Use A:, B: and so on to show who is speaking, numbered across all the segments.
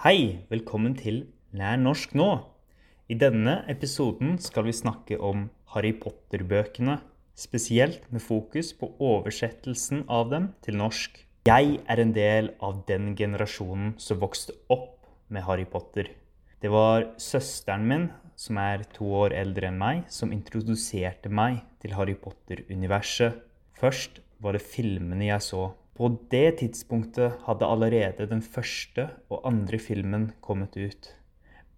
A: Hei, velkommen til Lær norsk nå. I denne episoden skal vi snakke om Harry Potter-bøkene, spesielt med fokus på oversettelsen av dem til norsk. Jeg er en del av den generasjonen som vokste opp med Harry Potter. Det var søsteren min, som er to år eldre enn meg, som introduserte meg til Harry Potter-universet. Først var det filmene jeg så. På det tidspunktet hadde allerede den første og andre filmen kommet ut.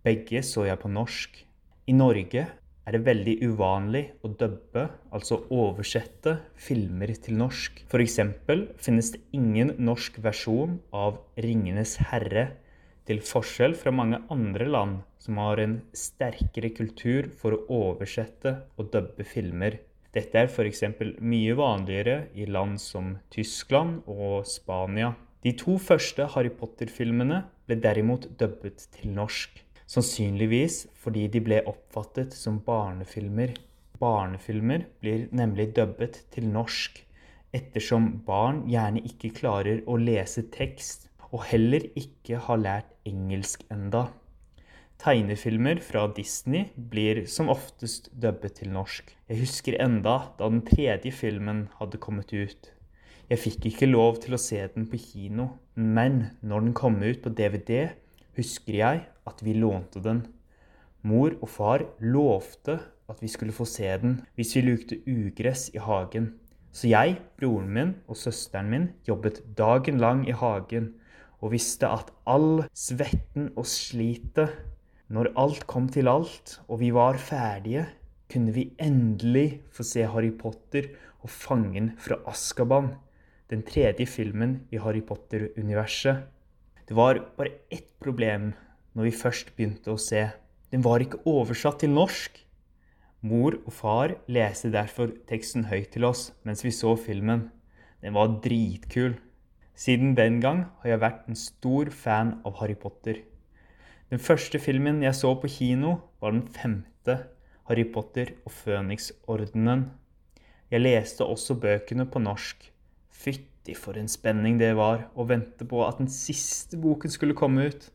A: Begge så jeg på norsk. I Norge er det veldig uvanlig å dubbe, altså oversette, filmer til norsk. F.eks. finnes det ingen norsk versjon av 'Ringenes herre', til forskjell fra mange andre land som har en sterkere kultur for å oversette og dubbe filmer. Dette er f.eks. mye vanligere i land som Tyskland og Spania. De to første Harry Potter-filmene ble derimot dubbet til norsk. Sannsynligvis fordi de ble oppfattet som barnefilmer. Barnefilmer blir nemlig dubbet til norsk, ettersom barn gjerne ikke klarer å lese tekst, og heller ikke har lært engelsk enda. Tegnefilmer fra Disney blir som oftest dubbet til norsk. Jeg husker enda da den tredje filmen hadde kommet ut. Jeg fikk ikke lov til å se den på kino, men når den kom ut på DVD, husker jeg at vi lånte den. Mor og far lovte at vi skulle få se den hvis vi lukte ugress i hagen. Så jeg, broren min og søsteren min jobbet dagen lang i hagen og visste at all svetten og slitet Når alt kom til alt og vi var ferdige, kunne vi endelig få se Harry Potter og Fangen fra Askaban, den tredje filmen i Harry Potter-universet. Det var bare ett problem når vi først begynte å se. Den var ikke oversatt til norsk. Mor og far leste derfor teksten høyt til oss mens vi så filmen. Den var dritkul. Siden den gang har jeg vært en stor fan av Harry Potter. Den første filmen jeg så på kino, var den femte Harry Potter og Føniksordenen. Jeg leste også bøkene på norsk. Fytti for en spenning det var å vente på at den siste boken skulle komme ut.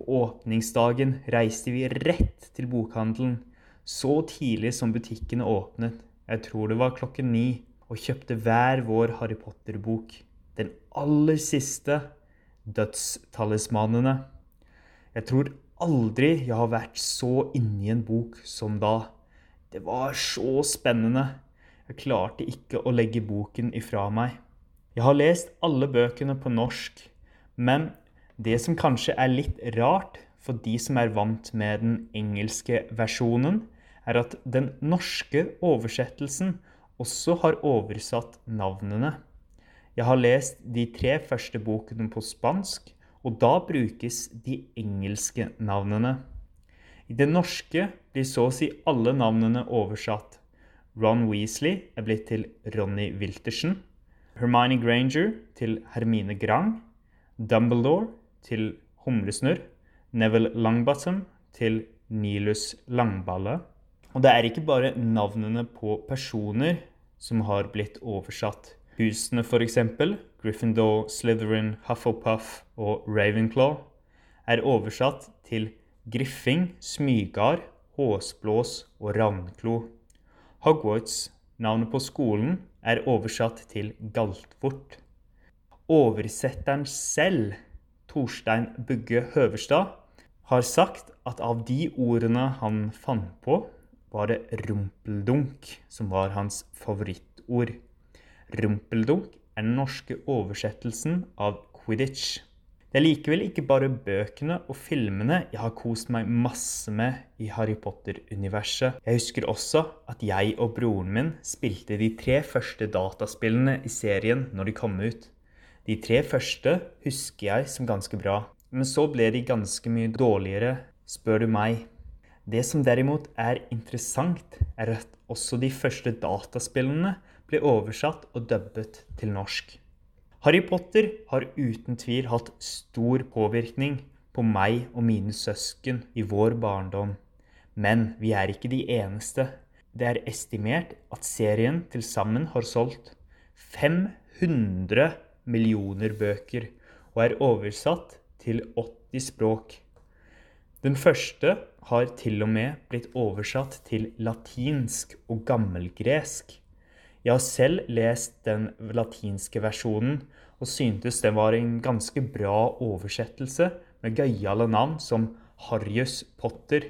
A: På åpningsdagen reiste vi rett til bokhandelen, så tidlig som butikkene åpnet, jeg tror det var klokken ni, og kjøpte hver vår Harry Potter-bok. Den aller siste, Dødstalismanene. Jeg tror aldri jeg har vært så inni en bok som da. Det var så spennende. Jeg klarte ikke å legge boken ifra meg. Jeg har lest alle bøkene på norsk, men det som kanskje er litt rart for de som er vant med den engelske versjonen, er at den norske oversettelsen også har oversatt navnene. Jeg har lest de tre første bokene på spansk, og da brukes de engelske navnene. I det norske blir så å si alle navnene oversatt. Ron Weasley er blitt til Ronny Wiltersen. Hermione Granger til Hermine Grang. Dumbledore til Humlesnurr. Neville Longbottom til Nilus Langballe. Og det er ikke bare navnene på personer som har blitt oversatt. Husene f.eks. Gryffindor, Slytherin, Hufflepuff og Ravenclaw er oversatt til Griffing, Smygard, Håsblås og Ravnklo. Hogwarts, navnet på skolen, er oversatt til Galtvort. Oversetteren selv, Torstein Bugge Høverstad, har sagt at av de ordene han fant på, var det rumpeldunk som var hans favorittord. Rumpeldunk er den norske oversettelsen av quidditch. Det er likevel ikke bare bøkene og filmene jeg har kost meg masse med i Harry Potter-universet. Jeg husker også at jeg og broren min spilte de tre første dataspillene i serien når de kom ut. De tre første husker jeg som ganske bra, men så ble de ganske mye dårligere, spør du meg. Det som derimot er interessant, er at også de første dataspillene ble oversatt og dubbet til norsk. Harry Potter har uten tvil hatt stor påvirkning på meg og mine søsken i vår barndom. Men vi er ikke de eneste. Det er estimert at serien til sammen har solgt 500 millioner bøker og er oversatt til 80 språk. Den første har til og med blitt oversatt til latinsk og gammelgresk. Jeg har selv lest den latinske versjonen og syntes det var en ganske bra oversettelse med gøyale navn som Harrius Potter.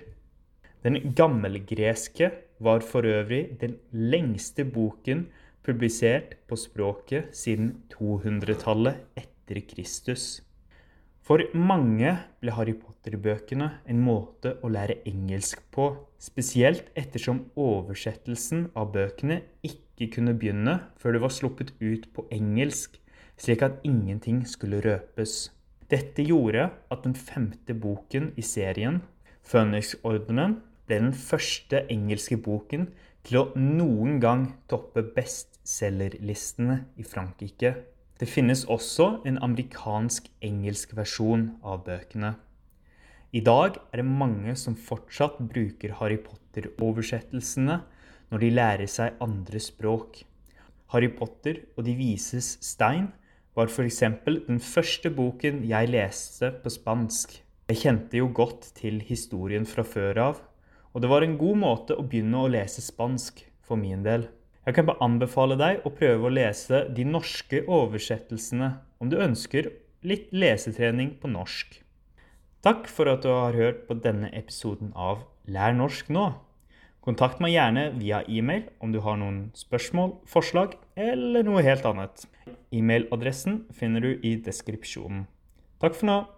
A: Den gammelgreske var for øvrig den lengste boken publisert på språket siden 200-tallet etter Kristus. For mange ble Harry Potter-bøkene en måte å lære engelsk på, spesielt ettersom oversettelsen av bøkene ikke kunne begynne før det var sluppet ut på engelsk, slik at ingenting skulle røpes. Dette gjorde at den femte boken i serien, Phoenix-ordenen, ble den første engelske boken til å noen gang toppe bestselgerlistene i Frankrike det finnes også en amerikansk-engelsk versjon av bøkene. I dag er det mange som fortsatt bruker Harry Potter-oversettelsene når de lærer seg andre språk. Harry Potter og De vises stein var f.eks. den første boken jeg leste på spansk. Jeg kjente jo godt til historien fra før av, og det var en god måte å begynne å lese spansk for min del. Jeg kan bare anbefale deg å prøve å lese de norske oversettelsene om du ønsker litt lesetrening på norsk. Takk for at du har hørt på denne episoden av Lær norsk nå. Kontakt meg gjerne via e-mail om du har noen spørsmål, forslag eller noe helt annet. E-mailadressen finner du i deskripsjonen. Takk for nå.